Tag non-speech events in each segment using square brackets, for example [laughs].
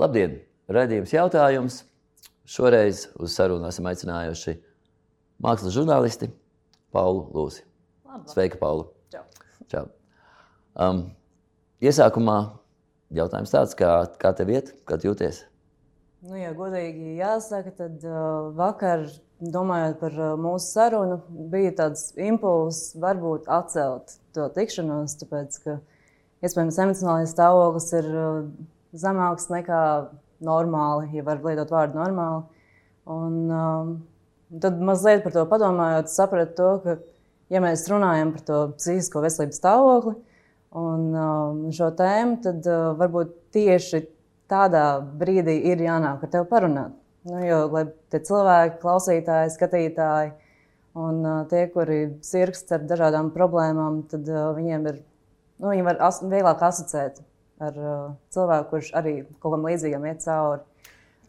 Labdien! Radījums jautājums. Šoreiz uz sarunu esam aicinājuši mākslas žurnālisti Paulu Lūsi. Labvakar. Sveika, Paula! Čau. Čau. Um, iesākumā jautājums tāds, kā, kā tev iet, kā jūties? Nu, ja godīgi jāsaka, tad uh, vakar, domājot par uh, mūsu sarunu, bija tāds impulss varbūt atcelt to tikšanos, tāpēc, ka iespējams emocionālais stāvoklis ir uh, zemāks nekā normāli, ja var lietot vārdu normāli. Un, um, tad mazliet par to padomājot, sapratu to, ka, ja mēs runājam par to psihisko veselības stāvokli un um, šo tēmu, tad uh, varbūt tieši tādā brīdī ir jānāk ar tevi parunāt. Nu, jo, lai tie cilvēki, klausītāji, skatītāji un uh, tie, kuri sirgst ar dažādām problēmām, tad uh, viņiem ir, nu, viņi var as vieglāk asociēt ar uh, cilvēku, kurš arī kaut kam līdzīgam iet cauri.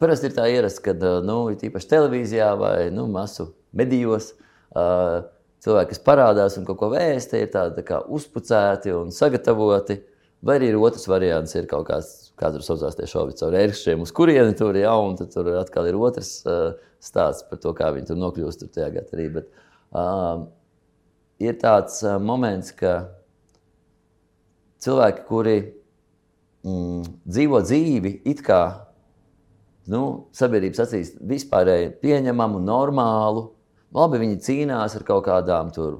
Parasti ir tā ierasts, ka nu, īpaši televīzijā vai nu, masu medijos uh, cilvēki, kas parādās un kaut ko vēsta, ir tādi tā uzpucēti un sagatavoti. Vai arī ir otrs variants, ir kaut kāds, kāds tur saucās tie šovi caur ērkšķiem, uz kurieni tur ir, ja, un tur atkal ir otrs uh, stāsts par to, kā viņi tur nokļūst tur tajā gatarī. Bet, uh, ir tāds uh, moments, ka cilvēki, kuri mm, dzīvo dzīvi, it kā nu, sabiedrības acīs vispārēji pieņemamu, normālu. Labi, viņi cīnās ar kaut kādām tur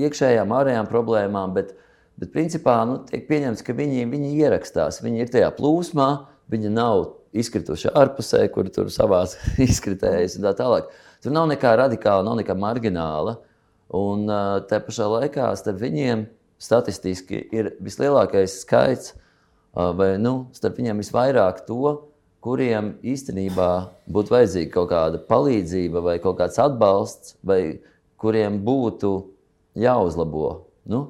iekšējām, ārējām problēmām, bet, bet principā nu, tiek pieņemts, ka viņi, viņi ierakstās, viņi ir tajā plūsmā, viņi nav izkrituši ārpusē, kur tur savā [laughs] izkritējas un tā tālāk. Tur nav nekā radikāla, nav nekā margināla. Un tā pašā laikā starp viņiem statistiski ir vislielākais skaits, vai nu, starp viņiem visvairāk to, kuriem īstenībā būtu vajadzīga kaut kāda palīdzība, vai kaut kāds atbalsts, vai kuriem būtu jāuzlabo. Nu,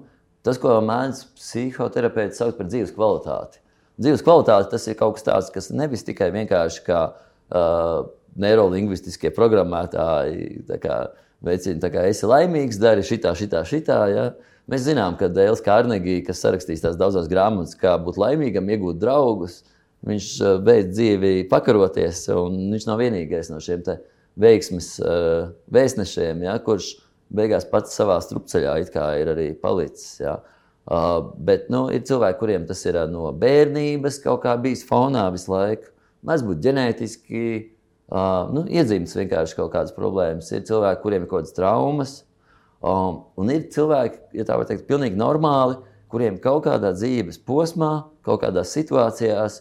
tas, ko mēdz psihoterapeits sauc par dzīves kvalitāti. Dzīves kvalitāte tas ir kaut kas tāds, kas nevis tikai vienkārši kā uh, neirolingvistiskie programmētāji kā, veicina, tā kā esi laimīgs, dari šitā, šitā, šitā. Ja? Mēs zinām, ka Dēls Kārnegija, kas sarakstīs tās daudzas grāmatas, kā būt laimīgam, iegūt draugus, Viņš beidz dzīvi pakaroties, viņš nav vienīgais no šiem veiksmes uh, vēstnešiem, ja, kurš beigās pats savā strupceļā ir arī palicis. Ja. Bet nu, ir cilvēki, kuriem tas ir no bērnības kaut kā bijis fonā visu laiku. Mēs būtu ģenētiski, uh, nu, iedzīmes vienkārši kaut kādas problēmas. Ir cilvēki, kuriem ir kaut kādas traumas, um, un ir cilvēki, ja tā var teikt, pilnīgi normāli, kuriem kaut kādā dzīves posmā, kaut kādās situācijās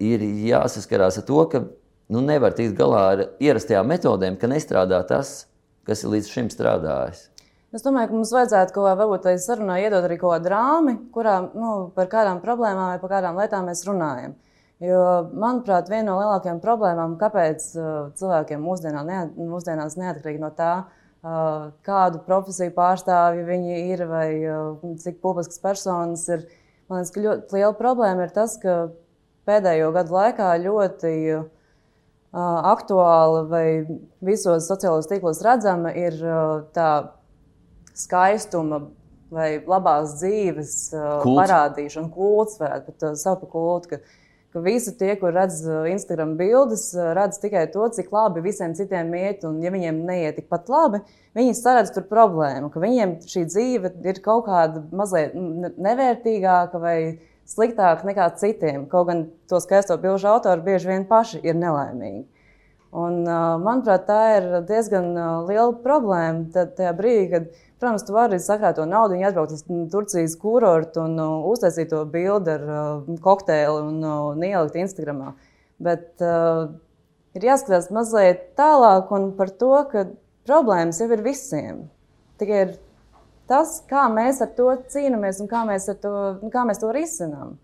ir jāsaskarās ar to, ka nu, nevar tikt galā ar ierastajām metodēm, ka nestrādā tas, kas ir līdz šim strādājis. Es domāju, ka mums vajadzētu kaut kādā veidā sarunā iedot arī kaut kādu rāmi, kurā nu, par kādām problēmām vai par kādām lietām mēs runājam. Jo, manuprāt, viena no lielākajām problēmām, kāpēc uh, cilvēkiem mūsdienā, neat, mūsdienās neatkarīgi no tā, uh, kādu profesiju pārstāvji viņi ir vai cik publiskas personas ir, man liekas, ka ļoti liela problēma ir tas, ka pēdējo gadu laikā ļoti uh, aktuāla vai visos sociālajos tīklos redzama ir uh, tā skaistuma vai labās dzīves uh, Kults. parādīšana, kults, varētu pat saukt par kultu. Ka, visi tie, kur redz Instagram bildes, redz tikai to, cik labi visiem citiem iet, un ja viņiem neiet tikpat labi, viņi saredz tur problēmu, ka viņiem šī dzīve ir kaut kāda mazliet nevērtīgāka vai sliktāk nekā citiem. Kaut gan to skaisto bilžu autori bieži vien paši ir nelaimīgi. Un, manuprāt, tā ir diezgan liela problēma. Tad, tajā brīdī, kad, protams, tu vari sakrāt to naudu, un atbraukt uz Turcijas kurortu un uztaisīt to bildi ar kokteili un, un ielikt Instagram. Bet uh, ir jāskatās mazliet tālāk par to, ka problēmas jau ir visiem. Tikai ir tas, kā mēs ar to cīnāmies un kā mēs, to, kā mēs to risinām.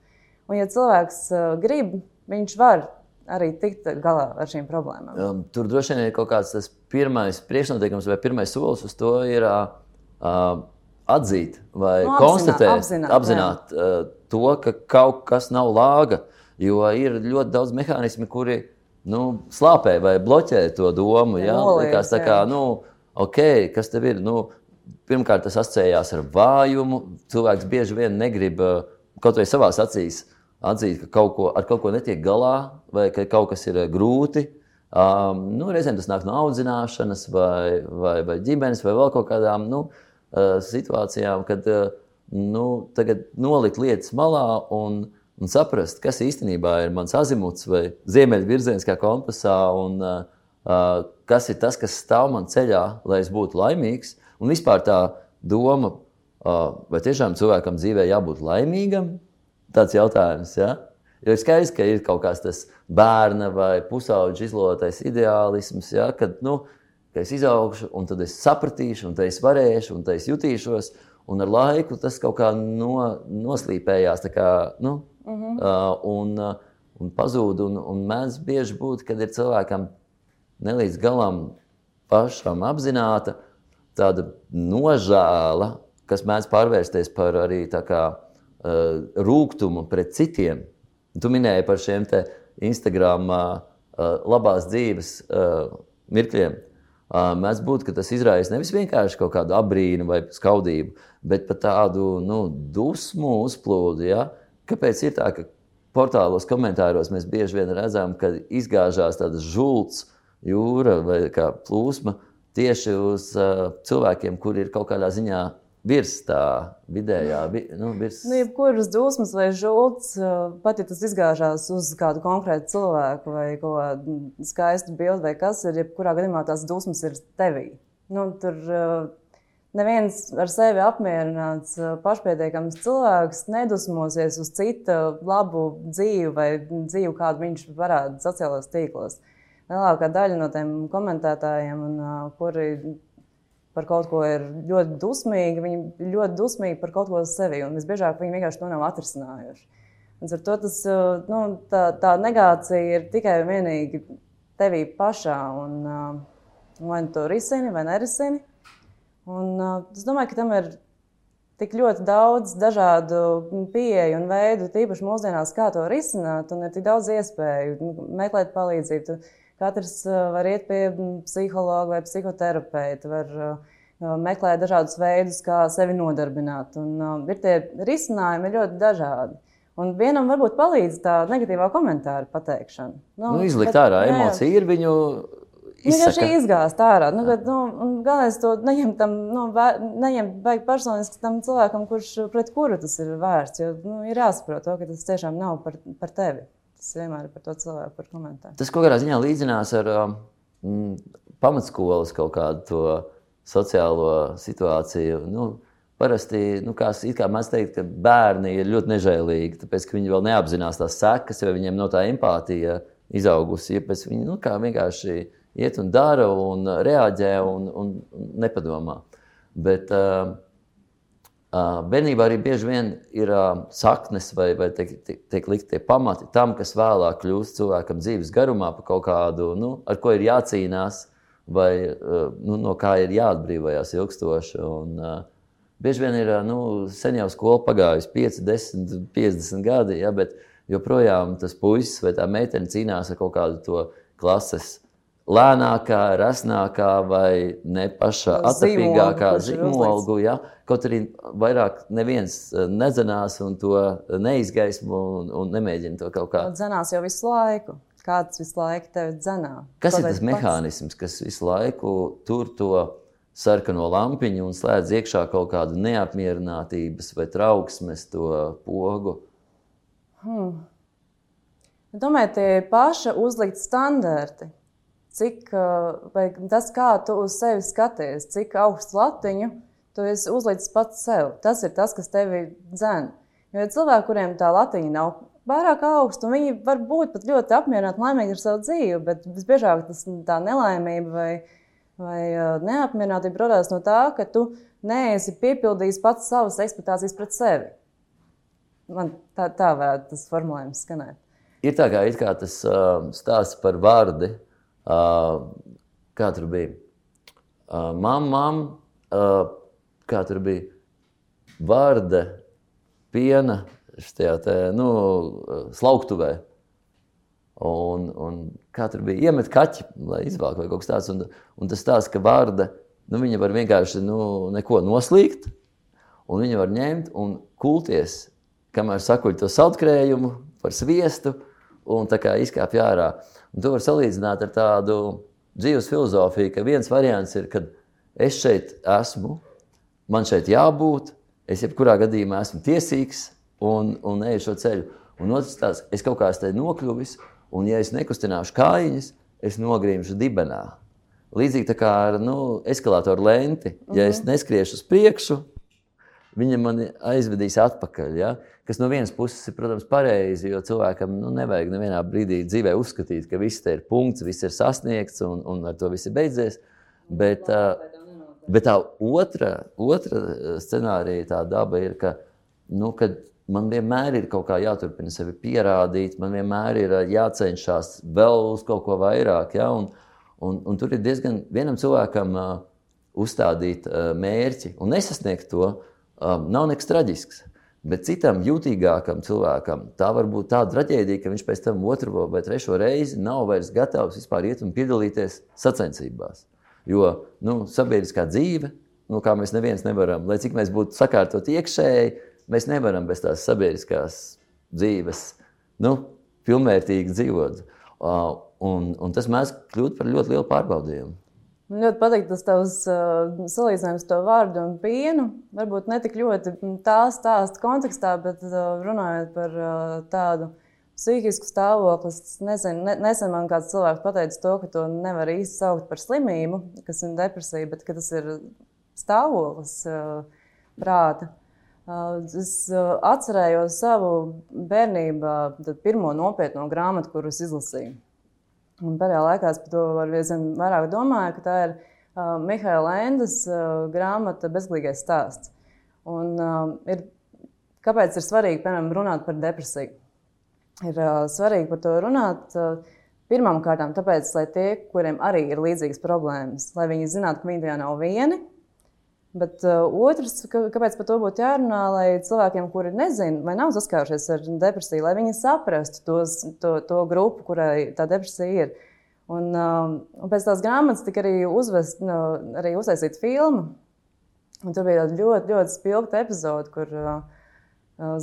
Un, ja cilvēks uh, grib, viņš var arī tikt galā ar šīm problēmām. Um, tur droši vien ir kaut kāds tas pirmais priekšnoteikums vai pirmais solis uz to ir uh, uh, atzīt vai Nu, apzināt, konstatēt, apzināt, apzināt uh, to, ka kaut kas nav lāga. Jo ir ļoti daudz mehānismu, kuri nu, slāpē vai bloķē to domu. Jā, noliedz, Likās, tā kā, jā. nu, ok, kas tev ir? Nu, pirmkārt, tas asociējās ar vājumu. Cilvēks bieži vien negrib uh, kaut vai savā acīs atzīt, ka kaut ko, ar kaut ko netiek galā, vai ka kaut kas ir grūti. Um, nu, reizēm tas nāk no audzināšanas, vai, vai, vai ģimenes, vai vēl kaut kādām nu, uh, situācijām, kad uh, nu, nolikt lietas malā un, un saprast, kas īstenībā ir mans azimuts vai ziemeļvirziens kā kompasā, un uh, uh, kas ir tas, kas stāv man ceļā, lai es būtu laimīgs. Un vispār tā doma, uh, vai tiešām cilvēkam dzīvē jābūt laimīgam, tāds jautājums. Ja? Jo ir skaidrs, ka ir kaut kāds tas bērna vai pusauģa izlotais ideālisms, ja? kad nu, es izaugšu, un tad es sapratīšu, un tad es varēšu, un tad es jutīšos. Un ar laiku tas kaut kā no, noslīpējās, kā, nu, uh -huh. uh, un, uh, un pazūd. Un, un mēdz bieži būt, kad ir cilvēkam ne līdz galam pašam apzināta tāda nožēla, kas mēdz pārvērsties par arī tā kā rūkumu pret citiem. Tu minēji par šiem Instagram uh, labās dzīves mirkļiem. Uh, Mēdz būt, ka tas izraisa nevis vienkārši kaut kādu abrīnu vai skaudību, bet pat tādu nu, dusmu uzplūdu. Ja? Kāpēc ir tā, ka portālos, komentāros mēs bieži vien redzam, ka izgāžās tādas žults, jūra vai plūsma tieši uz uh, cilvēkiem, kuri ir kaut kādā ziņā virs tā vidējā. Nu, virs... Nu, jebkuras dusmas vai žults, pat ja tas izgāžās uz kādu konkrētu cilvēku vai kādu skaistu bildi vai kas ir, jebkurā gadījumā tās dusmas ir tevī. Nu, tur neviens ar sevi apmierināts, pašpietiekams cilvēks nedusmosies uz cita labu dzīvi vai dzīvi, kādu viņš parāda sociālajos tīklos. Lielākā daļa no tiem komentētājiem, un, kuri par kaut ko ir ļoti dusmīgi, viņi ļoti dusmīgi par kaut ko sevi, un visbiežāk viņi vienkārši to nav atrisinājuši. Un ar to tas, uh, nu, tā, tā negācija ir tikai un vienīgi tevī pašā, un uh, vai nu to risini vai nerisini. Un, uh, es domāju, ka tam ir tik ļoti daudz dažādu pieeju un veidu, tīpaši mūsdienās, kā to risināt, un ir tik daudz iespēju nu, meklēt palīdzību. Katrs var iet pie psihologa vai psihoterapeita, var meklēt dažādus veidus, kā sevi nodarbināt. Un, ir tie risinājumi ir ļoti dažādi. Un vienam varbūt palīdz tā negatīvā komentāra pateikšana. Nu, nu, izlikt bet, ārā emociju ir viņu. Viņš jau izgāzt ārā. Nu, bet, nu, galvenais to neņemt, tam, nu, baigi personiski tam cilvēkam, kurš pret kuru tas ir vērsts. Jo nu, ir jāsaprot to, ka tas tiešām nav par, par tevi. Tas vienmēr ir par to cilvēku, par komentāru. Tas kaut kādā ziņā līdzinās ar um, pamatskolas kaut kādu sociālo situāciju. Nu, Parasti, nu, kā, kā mēs teiktu, ka bērni ir ļoti nežēlīgi, tāpēc, ka viņi vēl neapzinās tās sekas, vai viņiem no tā empātija izaugusi. Ja viņi nu, vienkārši iet un dara, un reaģē un, un nepadomā. Bet, uh, Bērnībā arī bieži vien ir saknes vai, vai tiek, tiek, tiek likt tie pamati tam, kas vēlāk kļūst cilvēkam dzīves garumā par kaut kādu, nu, ar ko ir jācīnās, vai nu, no kā ir jāatbrīvojas ilgstoši. Un, bieži vien ir nu, sen jau skola pagājusi 5, 10, 50 gadi, ja, bet joprojām tas puisis vai tā meitene cīnās ar kaut kādu to klases lēnākā, rasnākā vai ne paša atapīgākā zīmolu. Ja? Kaut arī vairāk neviens eh, nedzenās un to neizgaismo un, un nemēģina to kaut kā. Dzenās jau visu laiku. Kāds visu laiku tevi dzenā? Kas Pavēc ir tas pats? mehānisms, kas visu laiku tur to sarkano lampiņu un slēdz iekšā kaut kādu neapmierinātības vai trauksmes to pogu? Hmm. Domāju, tie ir paši uzlikt standarti cik, vai tas, kā tu uz sevi skaties, cik augstu latiņu tu esi uzlicis pats sev. Tas ir tas, kas tevi dzēn. Jo ir cilvēki, kuriem tā latiņa nav pārāk augsta, un viņi var būt pat ļoti apmierināti, laimīgi ar savu dzīvi, bet visbiežāk tas tā nelaimība vai, vai neapmierinātība radās no tā, ka tu neesi piepildījis pats savas ekspektācijas pret sevi. Man tā, tā varētu tas formulējums skanēt. Ir tā kā, kā tas uh, stāsts par vārdu, Uh, kā tur bija? Uh, Mamma, mam, uh, kā tur bija? Vārda, piena, šajā te, nu, slauktuvē. Un, un kā tur bija? Iemet kaķi, lai izvelk vai kaut kas tāds. Un, un tas stāsta, ka vārda, nu, viņa var vienkārši nu, neko noslīgt, un viņa var ņemt un kulties, kamēr sakuļ to saldkrējumu, par sviestu un tā kā izkāpj ārā. Un to var salīdzināt ar tādu dzīves filozofiju, ka viens variants ir, kad es šeit esmu, man šeit jābūt, es jebkurā gadījumā esmu tiesīgs un, un eju šo ceļu. Un otrs tās, es kaut kā esmu nokļuvis, un ja es nekustināšu kājiņas, es nogrīmšu dibenā. Līdzīgi kā ar nu, eskalātoru lenti. Ja es mhm. neskriešu uz priekšu, viņa mani aizvedīs atpakaļ. Ja? Kas no vienas puses ir, protams, pareizi, jo cilvēkam nu, nevajag nevienā brīdī dzīvē uzskatīt, ka viss ir punkts, viss ir sasniegts un, un ar to viss ir beidzies. Bet, bet tā otra, otra scenārija, tā daba ir, ka, nu, kad man vienmēr ir kaut kā jāturpina sevi pierādīt, man vienmēr ir jācenšas vēl uz kaut ko vairāk. Ja? Un, un, un tur ir diezgan vienam cilvēkam uh, uzstādīt uh, mērķi un nesasniegt to, um, nav nekas traģisks. Bet citam jutīgākam cilvēkam tā var būt tāda traģēdija, ka viņš pēc tam otro vai trešo reizi nav vairs gatavs vispār iet un piedalīties sacensībās. Jo nu, sabiedriskā dzīve, nu, kā mēs neviens nevaram, lai cik mēs būtu sakārtot iekšēji, Mēs nevaram bez tās sabiedriskās dzīves, nu, pilnvērtīgi dzīvot. Uh, un, un tas mēdz kļūt par ļoti lielu pārbaudījumu. Man ļoti patīk tas tavs uh, salīdzinājums ar to vārdu un pienu. Varbūt ne tik ļoti tā stāsta kontekstā, bet uh, runājot par uh, tādu psihisku stāvokli. Es nezinu, ne, nesen man kāds cilvēks pateica to, ka to nevar īsti saukt par slimību, kas ir depresija, bet tas ir stāvoklis uh, prāta. Uh, Es atcerējos savu bērnību, pirmo nopietno grāmatu, kuras izlasīju. Un pēdējā laikā es par to aizvien vairāk domāju, ka tā ir uh, Mihaila Endas uh, grāmata Bezglīgais stāsts. Un, uh, ir, kāpēc ir svarīgi, piemēram, runāt par depresiju? Ir uh, svarīgi par to runāt. Uh, Pirmām kārtām, tāpēc, lai tie, kuriem arī ir līdzīgas problēmas, lai viņi zinātu, ka viņi tajā nav vieni, Bet uh, otrs, ka, kāpēc par to būtu jārunā, lai cilvēkiem, kuri nezina vai nav saskārušies ar depresiju, lai viņi saprastu tos, to, to grupu, kurai tā depresija ir. Un, uh, un pēc tās grāmatas tika arī, uzvest, no, arī uztaisīta filma. Un tur bija ļoti, ļoti spilgta epizode, kur uh,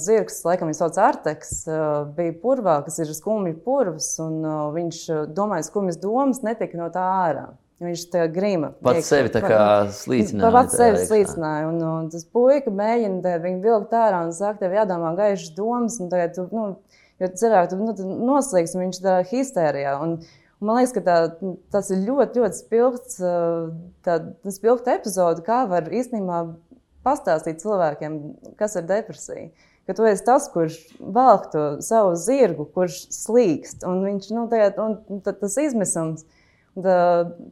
zirgs, laikam viņš sauc Arteks, uh, bija purvā, kas ir skumji purvs, un uh, viņš domāja skumjas domas, netika no tā ārā. Viņš tā grima. Pats sevi tā kā slīcināja. Pats sevi slīcināja. Un, un tas puika mēģina viņu vilkt ārā un saka, tev jādomā gaišas domas. Un tagad, tu, nu, jo cerāk, tu, nu, noslīgs, viņš tā histērijā. Un, un man liekas, ka tā, tas ir ļoti, ļoti spilgts, tā, spilgta epizode, kā var īstenībā pastāstīt cilvēkiem, kas ir depresija. Ka tu esi tas, kurš velk to savu zirgu, kurš slīkst, un viņš, nu, tagad, un tas izmisums, Tā,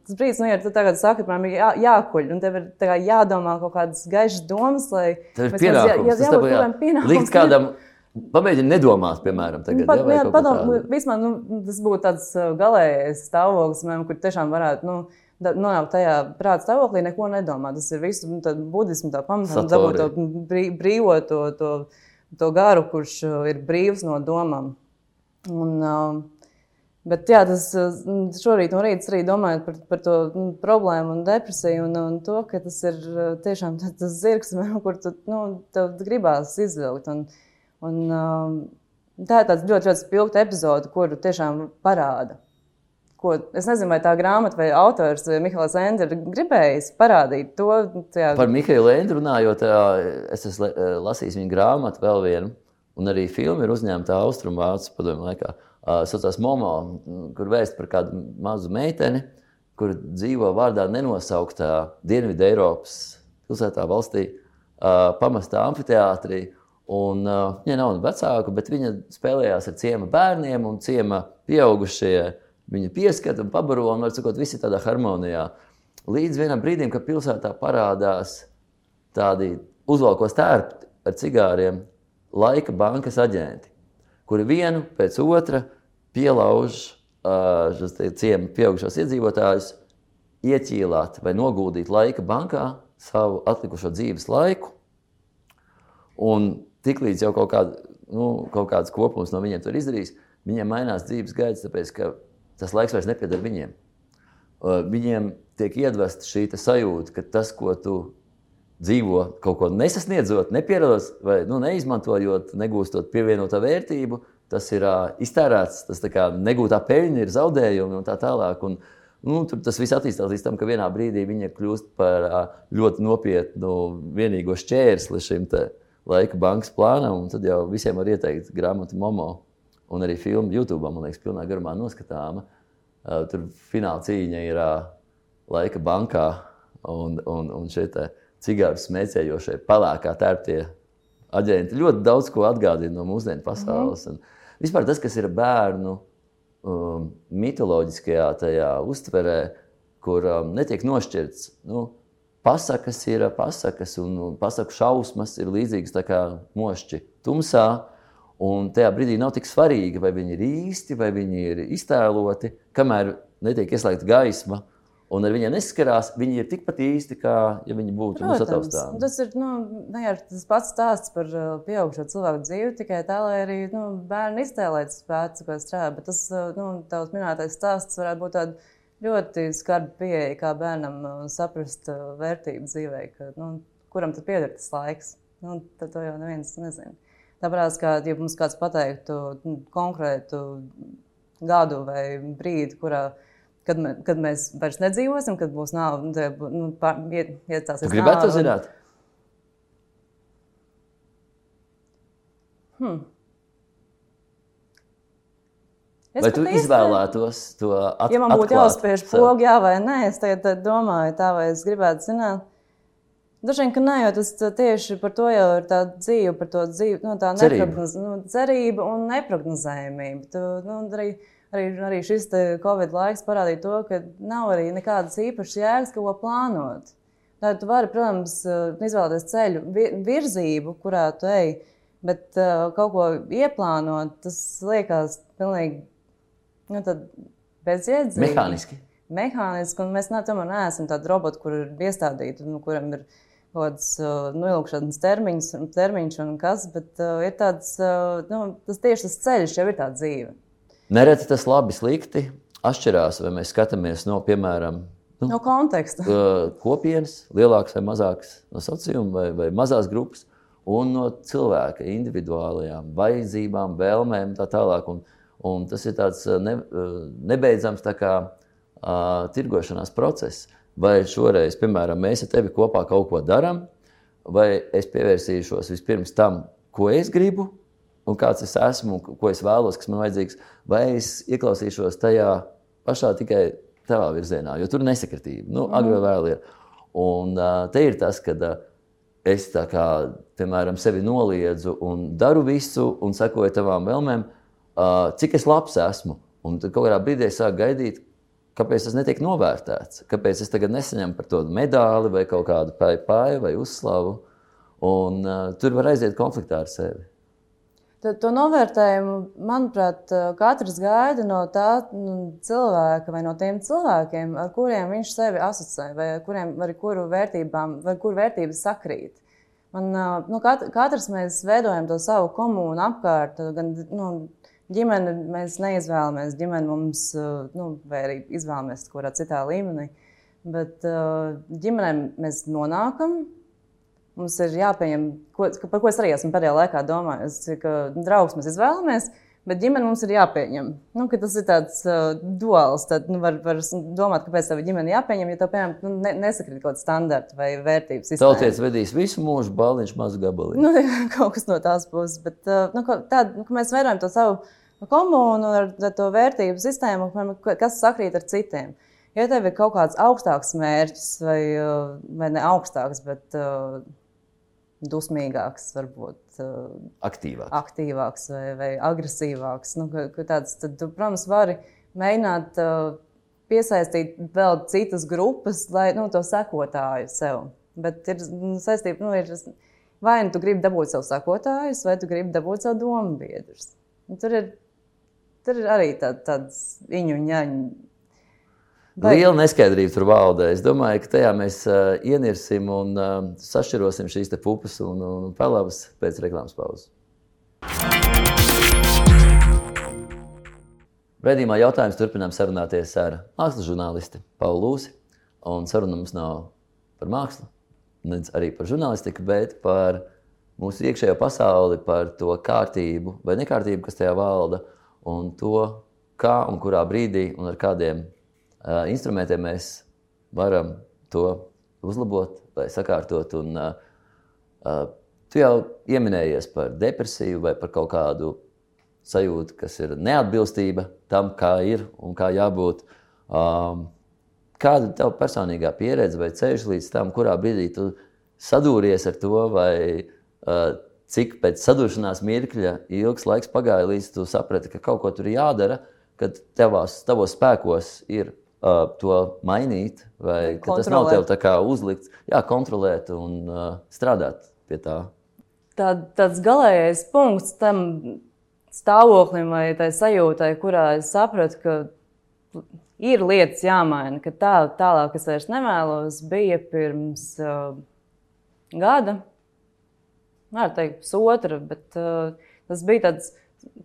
tas brīdis, nu, ja tu tagad saki, piemēram, jā, jākuļ, un tev ir jādomā kaut kādas gaišas domas, lai tas ir pienākums. Jā, jā, jā, jā, jā. Līdz kādam Pamēģini nedomāt, piemēram, tagad, Pat, jā, padom, vismaz, nu, tas būtu tāds uh, galējais stāvoklis, man, kur tiešām varētu nu, nonākt tajā prāta stāvoklī, neko nedomāt. Tas ir visu nu, budismu tā pamatā, dabūt to brī, brīvo to, to, to garu, kurš uh, ir brīvs no domām. Un, uh, Bet jā, tas mm, šorīt no rīta arī domājot par, par to nu, problēmu un depresiju un, un to, ka tas ir uh, tiešām [laughs] tas zirgs, [laughs] kur tu nu, gribās izvilkt. Un, un, um, tā ir tāds ļoti, ļoti spilgta epizode, kuru tiešām parāda. Ko, es nezinu, vai tā grāmata vai autors vai Mihails Enders gribējis parādīt to. Tajā... Par Mihailu Endru runājot, es esmu lasījis viņa grāmatu vēl vienu, un arī filmu ir uzņemta Austrumvācu padomju laikā saucās Momo, kur vēst par kādu mazu meiteni, kur dzīvo vārdā nenosauktā Dienvidu Eiropas pilsētā valstī, pamestā amfiteātrī. Un, viņa nav vecāka, bet viņa spēlējās ar ciema bērniem, un ciema pieaugušie viņa pieskata un pabaro, un, var sakot, visi tādā harmonijā. Līdz vienam brīdim, kad pilsētā parādās tādi uzvalkos tērpi ar cigāriem, laika bankas aģenti kuri vienu pēc otra pielauž uh, ciemu pieaugušos iedzīvotājus, ieķīlāt vai noguldīt laika bankā savu atlikušo dzīves laiku. Un tiklīdz jau kaut, kād, nu, kaut kāds kopums no viņiem to izdarīs, viņiem mainās dzīves gaids, tāpēc ka tas laiks vairs nepieder viņiem. Viņiem tiek iedvesta šī sajūta, ka tas, ko tu dzīvo kaut ko nesasniedzot, nepierodot vai nu, neizmantojot, negūstot pievienoto vērtību, tas ir uh, iztērēts, tas kā, negūtā peļņa ir zaudējumi un tā tālāk. Un, nu, tur tas viss attīstās līdz tam, ka vienā brīdī viņa kļūst par uh, ļoti nopietnu vienīgo šķērsli šim laika bankas plānam. Tad jau visiem var ieteikt grāmatu Momo un arī filmu YouTube, man liekas, pilnā garumā noskatāma. Uh, tur fināla cīņa ir laika bankā un, un, un šie cigāru smēķējošie, pelēkā tērptie aģenti ļoti daudz ko atgādina no mūsdienu pasaules. Mm -hmm. Vispār tas, kas ir bērnu um, mitoloģiskajā tajā uztverē, kur um, netiek nošķirts. Nu, Pasakas ir pasakas, un pasaku šausmas ir līdzīgas kā mošķi tumsā. Un tajā brīdī nav tik svarīgi, vai viņi ir īsti, vai viņi ir iztēloti, kamēr netiek ieslēgta gaisma un ar viņiem neskarās, viņi ir tikpat īsti, kā ja viņi būtu mūsu attaustām. Tas ir nu, ne, tas pats stāsts par uh, pieaugušo cilvēku dzīvi, tikai tā, lai arī nu, bērni iztēlētos spētu, ko strādāt. Bet tas uh, nu, tavs minētais stāsts varētu būt tāds ļoti skarbi pieeja, kā bērnam uh, saprast vērtību dzīvē, ka, nu, kuram tad pieder tas laiks. Nu, tad to jau neviens nezina. Tāpēc, kā ja mums kāds pateiktu nu, konkrētu gadu vai brīdi, kurā kad, mē, kad mēs vairs nedzīvosim, kad būs nauda, nu, iestāsies. Jūs gribētu to zināt? Hmm. Es vai tu izvēlētos to atklāt? Ja man būtu jāuzspiež pogu, jā vai nē, es tagad domāju, tā vai es gribētu zināt. Dažiem, ka nē, jo tas tieši par to jau ir tā dzīve, par to dzīvi, nu, tā neprognoz, nu, cerība un neprognozējumība. Tu, nu, arī, arī, arī šis Covid laiks parādīja to, ka nav arī nekādas īpašas jēgas, ko plānot. Tad tu vari, protams, izvēlēties ceļu, virzību, kurā tu ej, bet uh, kaut ko ieplānot, tas liekas pilnīgi nu, bezjēdzīgi. Mehāniski. Mehāniski, un mēs ne, tomēr neesam tādi roboti, kur ir iestādīti, nu, kuram ir kaut kāds uh, nu, ilgšanas termiņš, termiņš un kas, bet uh, ir tāds, uh, nu, tas tieši tas ceļš jau ir tā dzīve. Nereti tas labi, slikti atšķirās, vai mēs skatāmies no, piemēram, nu, no konteksta. kopienas, lielākas vai mazākas nosacījuma, vai, vai mazās grupas, un no cilvēka individuālajām vajadzībām, vēlmēm tā tālāk. Un, un tas ir tāds ne, nebeidzams tā kā, uh, tirgošanās process. Vai šoreiz, piemēram, mēs ar tevi kopā kaut ko darām, vai es pievērsīšos vispirms tam, ko es gribu, un kāds es esmu, ko es vēlos, kas man vajadzīgs, vai es ieklausīšos tajā pašā tikai tavā virzienā, jo tur ir nesakritība. Nu. Agri vai vēl ir. Un uh, te ir tas, ka uh, es tā kā, piemēram, sevi noliedzu un daru visu un sekoju tavām vēlmēm, uh, cik es labs esmu. Un tad kaut kādā brīdī es sāku gaidīt, kāpēc tas netiek novērtēts, kāpēc es tagad nesaņemu par to medaļu vai kaut kādu pāri vai uzslavu. Un uh, tur var aiziet konfliktā ar sevi. Tad to novērtējumu, manuprāt, katrs gaida no tā nu, cilvēka vai no tiem cilvēkiem, ar kuriem viņš sevi asociē, vai ar kuriem, ar kuru vērtībām, vai kur vērtības sakrīt. Man, nu, katrs mēs veidojam to savu komunu apkārt, gan nu, ģimeni mēs neizvēlamies, ģimeni mums, nu, vai arī izvēlamies kaut kādā citā līmenī, bet ģimenēm mēs nonākam, Mums ir jāpieņem, ko, par ko es arī esmu pēdējā laikā domājis, ka draugs mēs izvēlamies, bet ģimene mums ir jāpieņem. Nu, tas ir tāds uh, duāls. Tad nu, var, var domāt, kāpēc tā ģimene jāpieņem, ja tev, piemēram, nu, ne, nesakrīt kaut kāda standarta vai vērtības. Tauties vedīs visu mūžu, bāliņš maz gabalī. Nu, [laughs] kaut kas no tās puses, bet uh, nu, tād, nu, mēs vērojam to savu komunu ar, ar to vērtību sistēmu, kas sakrīt ar citiem. Ja tev ir kaut kāds augstāks mērķis, vai, uh, vai ne augstāks, bet uh, dusmīgāks, varbūt uh, aktīvāks, aktīvāks vai, vai agresīvāks. Nu, ka, ka tāds, tad, tu, protams, vari mēģināt uh, piesaistīt vēl citas grupas, lai nu, to sekotāju sev. Bet ir nu, saistība, nu, ir, vai nu tu gribi dabūt savu sekotājus, vai tu gribi dabūt savu domu biedrus. Tur ir, tur ir arī tā, tāds iņu un ņaņu Vai... Liela neskaidrība tur valda. Es domāju, ka tajā mēs uh, ienirsim un uh, sašķirosim šīs pupas un, un pelavas pēc reklāmas pauzes. Redījumā jautājums turpinām sarunāties ar mākslas žurnālisti Paulu Lūsi. Un saruna mums nav par mākslu, ne arī par žurnālistiku, bet par mūsu iekšējo pasauli, par to kārtību vai nekārtību, kas tajā valda, un to, kā un kurā brīdī un ar kādiem instrumentiem mēs varam to uzlabot vai sakārtot. Un, uh, tu jau pieminējies par depresiju vai par kaut kādu sajūtu, kas ir neatbilstība tam, kā ir un kā jābūt. Um, kāda ir tava personīgā pieredze vai ceļš līdz tam, kurā brīdī tu sadūries ar to, vai uh, cik pēc sadūršanās mirkļa ilgs laiks pagāja, līdz tu saprati, ka kaut ko tur jādara, kad tevās, tavos spēkos ir uh, to mainīt, vai tas nav tev tā kā uzlikts, jā, kontrolēt un uh, strādāt pie tā. Tā, tāds galīgais punkts tam stāvoklim vai tai sajūtai, kurā es sapratu, ka ir lietas jāmaina, ka tā, tālāk es vairs nevēlos, bija pirms uh, gada, nevaru teikt, pusotra, bet uh, tas bija tāds,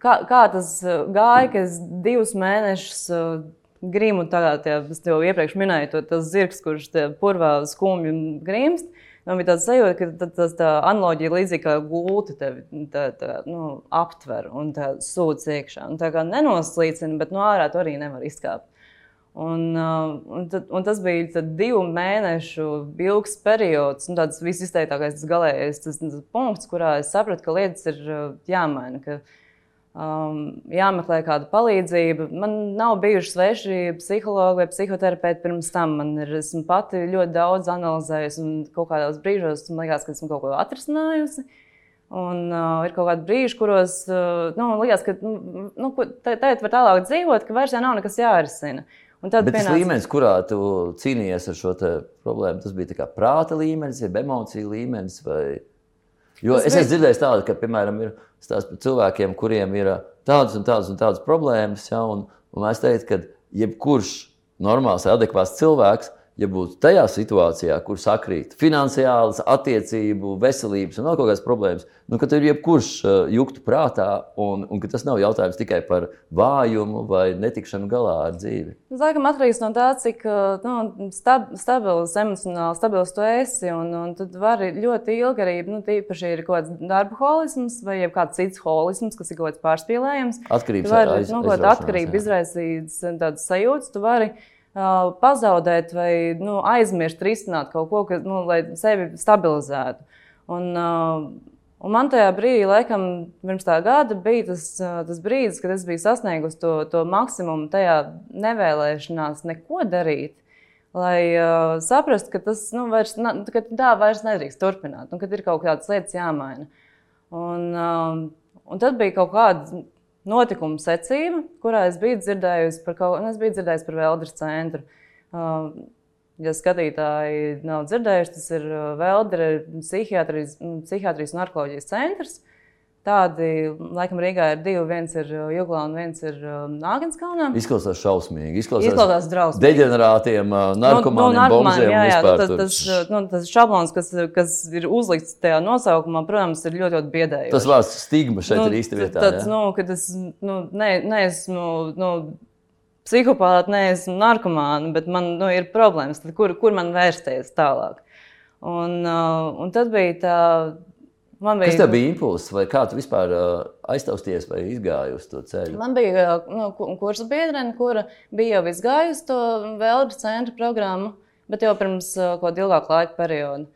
kā, kā tas gāja, ka es divus mēnešus uh, grimu tagad, ja es tev iepriekš minēju, to, tas zirgs, kurš purvā skumji grimst. Man bija tāds sajūta, ka tā, tā, tā analoģija līdzīga kā gulta tevi tā, tā, nu, aptver un sūdz iekšā. Un tā kā nenoslīcina, bet no ārā to arī nevar izkāpt. Un, uh, un, tad, un tas bija divu mēnešu ilgs periods, un tāds visizteiktākais, tas galīgais tas, tas punkts, kurā es sapratu, ka lietas ir uh, jāmaina. Ka, uh, um, jāmeklē kāda palīdzība. Man nav bijuši sveši psihologi vai psihoterapeiti pirms tam. Man ir, pati ļoti daudz analizējusi, un kaut kādos brīžos man liekas, ka esmu kaut ko atrisinājusi. Un uh, ir kaut kādi brīži, kuros uh, nu, man liekas, ka nu, nu tagad var tālāk dzīvot, ka vairs nav nekas jārisina. Un tad pienāca... tas līmenis, kurā tu cīnījies ar šo problēmu, tas bija prāta līmenis, jeb emociju līmenis. Vai... Jo es esmu dzirdējis tādu, ka, piemēram, ir stāsts par cilvēkiem, kuriem ir tādas un tādas un tādas problēmas. Ja, un, un es teiktu, ka jebkurš normāls, adekvāts cilvēks ja būtu tajā situācijā, kur sakrīt finansiālas, attiecību, veselības un vēl kaut kādas problēmas, nu, ka tur jebkurš uh, juktu prātā un, un ka tas nav jautājums tikai par vājumu vai netikšanu galā ar dzīvi. Tas laikam atkarīgs no tā, cik uh, nu, stab, stabils, emocionāli stabils tu esi. Un, un tad vari ļoti ilgi arī, nu, tīpaši ir kaut kāds darba holisms vai kāds cits holisms, kas ir kaut kāds pārspīlējums. Atkarības var, aiz, nu, atkarība izraisīt tādas sajūtas. Pazaudēt vai nu, aizmirst, risināt kaut ko, kas, nu, lai sevi stabilizētu. Un, un man tajā brīdī, laikam, pirms tā gada bija tas, tas brīdis, kad es biju sasniegusi to, to maksimumu tajā nevēlēšanās neko darīt. Lai uh, saprastu, ka tas nu, vairs, ka tā vairs nedrīkst turpināt, un ka ir kaut kādas lietas jāmaina. Un, uh, un tad bija kaut kāda notikumu secība, kurā es biju dzirdējusi par kaut ko, nu, es biju dzirdējusi par Vēldres centru. Uh, ja skatītāji nav dzirdējuši, tas ir uh, Vēldre psihiatrijas, psihiatrijas un narkoloģijas centrs. Tādi, laikam, Rīgā ir divi. Viens ir uh, Juglā un viens ir Nāgenskalnā. Izklausās šausmīgi. Izklausās, Izklausās drausmīgi. Deģenerātiem, narkomāniem, nu, nu, bombžiem. Jā, jā, tas, tas, nu, tas šablons, kas, kas ir uzlikts tajā nosaukumā, protams, ir ļoti, ļoti biedējošs. Tas vārds stigma šeit nu, ir īsti vietā. Tāds, nu, kad es nu, ne, neesmu. Nu, Psihopāti, neesmu narkomāni, bet man nu, ir problēmas. Kur, kur man vērsties tālāk? Un, uh, un tad bija tā, Man bija, Kas tev bija impulss, vai kā tu vispār uh, aiztausties vai izgāji uz to ceļu? Man bija nu, kursa biedrene, kura bija jau izgājusi to Vēlģa centra programmu, bet jau pirms uh, kāda ilgāka laika perioda.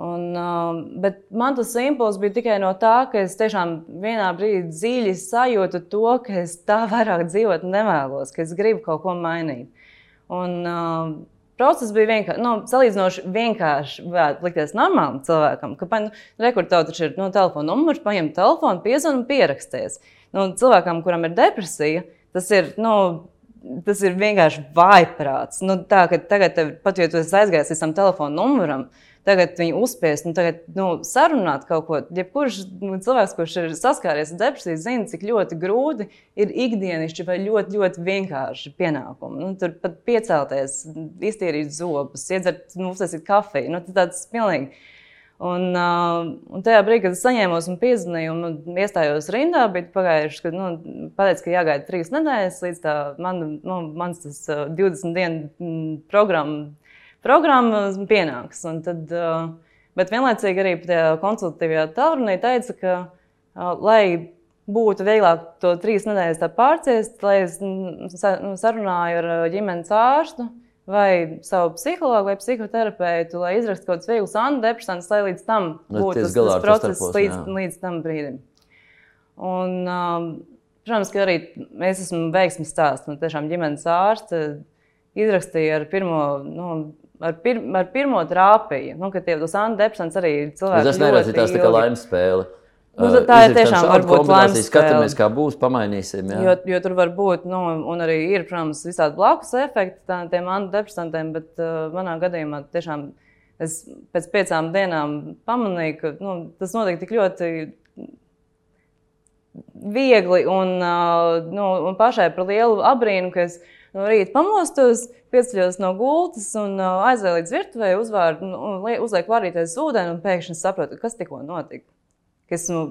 Un, uh, bet man tas impulss bija tikai no tā, ka es tiešām vienā brīdī dziļi sajūtu to, ka es tā vairāk dzīvot nevēlos, ka es gribu kaut ko mainīt. Un, uh, Process bija vienkārši, nu, salīdzinoši vienkārši, varētu likties normālam cilvēkam, ka, nu, rekur tev taču ir nu, telefona numurs, paņem telefonu, piezvan un pieraksties. Nu, cilvēkam, kuram ir depresija, tas ir, nu, tas ir vienkārši vājprāts. Nu, tā, tagad, pat ja tu esi aizgājis līdz tam telefona numuram, tagad viņu uzspiest un tagad, nu, sarunāt kaut ko. Jebkurš nu, cilvēks, kurš ir saskāries ar depresiju, zina, cik ļoti grūti ir ikdienišķi vai ļoti, ļoti vienkārši pienākumi. Nu, tur pat piecelties, iztīrīt zobus, iedzert, nu, uztaisīt kafiju. Nu, tas ir pilnīgi. Un, uh, un tajā brīdī, kad es saņēmu un piezvanīju, un iestājos rindā, bija pagājuši, kad nu, pateicu, ka jāgaida trīs nedēļas līdz tā man, nu, mans tas, uh, 20 dienu programma programma pienāks. Un tad, uh, Bet vienlaicīgi arī tajā konsultatīvajā tālrunī teica, ka, uh, lai būtu vieglāk to trīs nedēļas pārciest, lai es nu, sarunāju ar ģimenes ārstu vai savu psihologu vai psihoterapeitu, lai izrakstu kaut kādus vieglus antidepresantus, lai līdz tam būtu tas, tas process līdz, jā. līdz tam brīdim. Un, um, protams, ka arī es esmu veiksmīgs stāsts. Man tiešām ģimenes ārste izrakstīja ar pirmo. Nu, Ar, pir, ar pirmo trāpīju, nu, kad tie būs antidepresants, arī cilvēki. Tas neredzēja tās tā kā laimes spēle. Nu, tā ir tiešām varbūt lēmums. Skatāmies, kā būs, pamainīsim. Jā. Jo, jo tur var būt, nu, un arī ir, protams, visādi blakus efekti tā, tiem antidepresantiem, bet uh, manā gadījumā tiešām es pēc piecām dienām pamanīju, ka nu, tas notika tik ļoti viegli un, uh, nu, un pašai par lielu abrīnu, ka es no rīta pamostos, pieceļos no gultas un uh, aizēju līdz virtuvei, uzvāru, nu, uzlieku varīties ūdeni un pēkšņi sapratu, kas tikko notika ka esmu,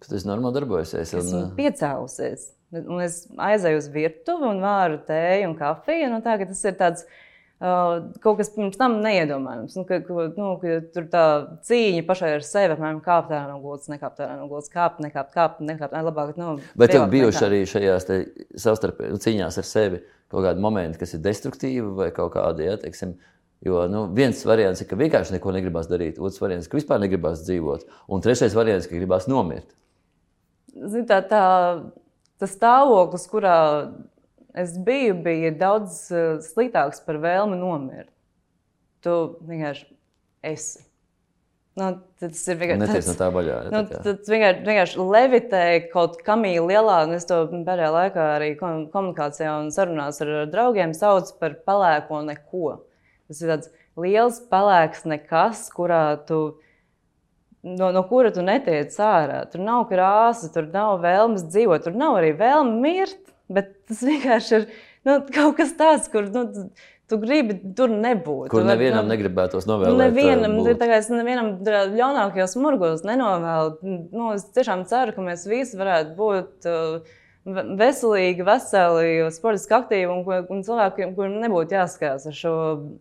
ka tas normāli darbojas. Esmu un... piecēlusies. Un es aizēju uz virtuvi un vāru tēju un kafiju. Nu, tā, tas ir tāds, uh, kaut kas pirms tam neiedomājams. Nu, ka, ka, nu, ka tur tā cīņa pašai ar sevi, apmēram, kāpt ārā no gultas, nekāpt ārā no gultas, kāpt, nekāpt, kāpt, nekāpt. Ne, labāk, nu, Bet tev bijuši nekāpt. arī šajās savstarpējās nu, cīņās ar sevi kaut kādi momenti, kas ir destruktīvi vai kaut kādi, ja, teiksim, Jo nu, viens variants ir, ka vienkārši neko negribas darīt, otrs variants ir, ka vispār negribas dzīvot, un trešais variants ir, ka gribas nomirt. Zin, tā, tā, tas stāvoklis, kurā es biju, bija daudz uh, sliktāks par vēlmi nomirt. Tu vienkārši esi. Nu, tas ir vienkārši tāds - no tā vaļā. Ja, nu, tas vienkārši, vienkārši levitēja kaut kam lielā, un es to pēdējā laikā arī komunikācijā un sarunās ar draugiem saucu par pelēko neko. Tas ir tāds liels, pelēks nekas, kurā tu, no, no kura tu netiec ārā. Tur nav krāsa, tur nav vēlmes dzīvot, tur nav arī vēlme mirt. Bet tas vienkārši ir nu, kaut kas tāds, kur nu, tu gribi tur nebūt. Kur nevienam nu, negribētos novēlēt. Nevienam, būt. tā kā es nevienam ļaunākajos murgos nenovēlu. Nu, es tiešām ceru, ka mēs visi varētu būt. Uh, veselīgi, veseli, sportiski aktīvi un, un cilvēkiem, kuriem nebūtu jāskatās ar šo,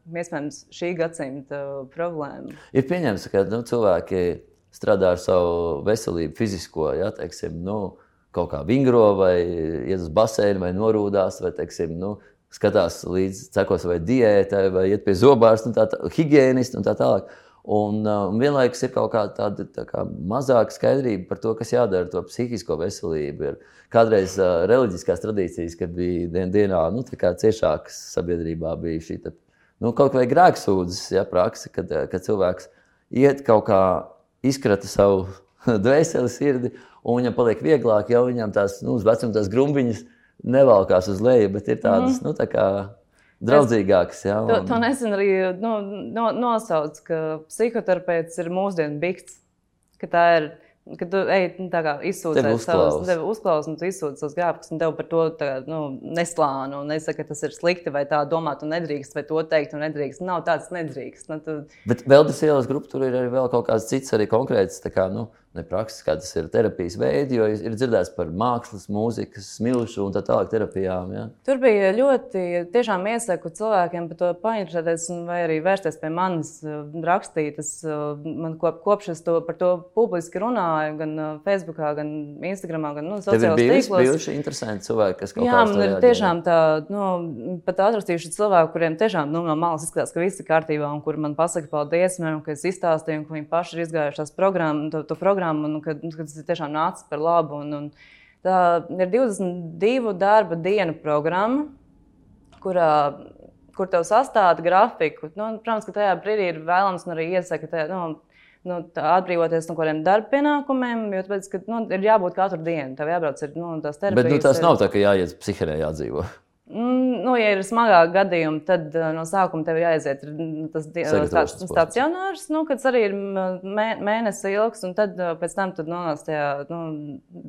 iespējams, šī gadsimta problēmu. Ir pieņemts, ka nu, cilvēki strādā ar savu veselību, fizisko, ja, teiksim, nu, kaut kā vingro vai iet uz basēnu vai norūdās, vai, teiksim, nu, skatās līdzi, cekos vai diētai, vai iet pie zobārsta un tā, tā higiēnista un tā tālāk. Un, uh, un vienlaikus ir kaut kāda tāda tā kā mazāka skaidrība par to, kas jādara ar to psihisko veselību. Ir kādreiz uh, reliģiskās tradīcijas, kad bija dien, dienā nu, ciešākas sabiedrībā, bija šī tā, nu, kaut vai grēksūdzes ja, praksa, kad, uh, kad cilvēks iet kaut kā izkrata savu [laughs] dvēseli, sirdi, un viņam paliek vieglāk, jau viņam tās nu, vecuma tās grumbiņas nevalkās uz leju, bet ir tādas, mm. nu, tā kā draudzīgāks. Jā, un... to, to nesen arī nu, no, nosauc, ka psihoterapeits ir mūsdienu bikts. Ka tā ir Kad tu ej, nu, izsūdzēji savus, tev uzklausa, un tu izsūdzi savus grāmatus, un tev par to tā, nu, neslānu, un nesaka, ka tas ir slikti, vai tā domāt, un nedrīkst, vai to teikt, un nedrīkst. Nav tāds nedrīkst. Nu, tu... Bet vēl tas ielas grupa, tur ir arī vēl kaut kāds cits, arī konkrēts, tā kā, nu, ne prakses, kā tas ir terapijas veidi, jo ir dzirdēts par mākslas, mūzikas, smilšu un tā tālāk terapijām. Ja? Tur bija ļoti, tiešām iesaku cilvēkiem par to painteresēties vai arī vērsties pie manis, eh, rakstīt. Es, eh, man kop, kopš es to par to publiski runāju, gan eh, Facebookā, gan Instagramā, gan nu, sociālajos tīklos. Tev ir bijuši interesanti cilvēki, kas kaut Jā, man ir tiešām tā, nu, pat atrakstījuši cilvēki, kuriem tiešām nu, no malas izskatās, ka viss ir kārtībā un kuri man pasaka paldies, man, ka es izstāstīju un ka viņi paši ir izgājuši tās programmu, to, to programmu programmu, un kad, kad tas ir tiešām nācis par labu. Un, un tā ir 22 darba dienu programma, kurā kur tev sastāda grafiku. Nu, protams, ka tajā brīdī ir vēlams arī iesaka, ka nu, nu, atbrīvoties no kādiem darba pienākumiem, jo tāpēc, ka, nu, ir jābūt katru dienu. Tev jābrauc ar nu, tās terapijas. Bet nu, tas nav tā, ka jāiet psihiatrē jādzīvot. Mm, nu, ja ir smagāk gadījumi, tad uh, no sākuma tev jāaiziet nu, tas tāds stacionārs, nu, kas arī ir mē, mēnesi ilgs, un tad uh, pēc tam nonāc tajā nu,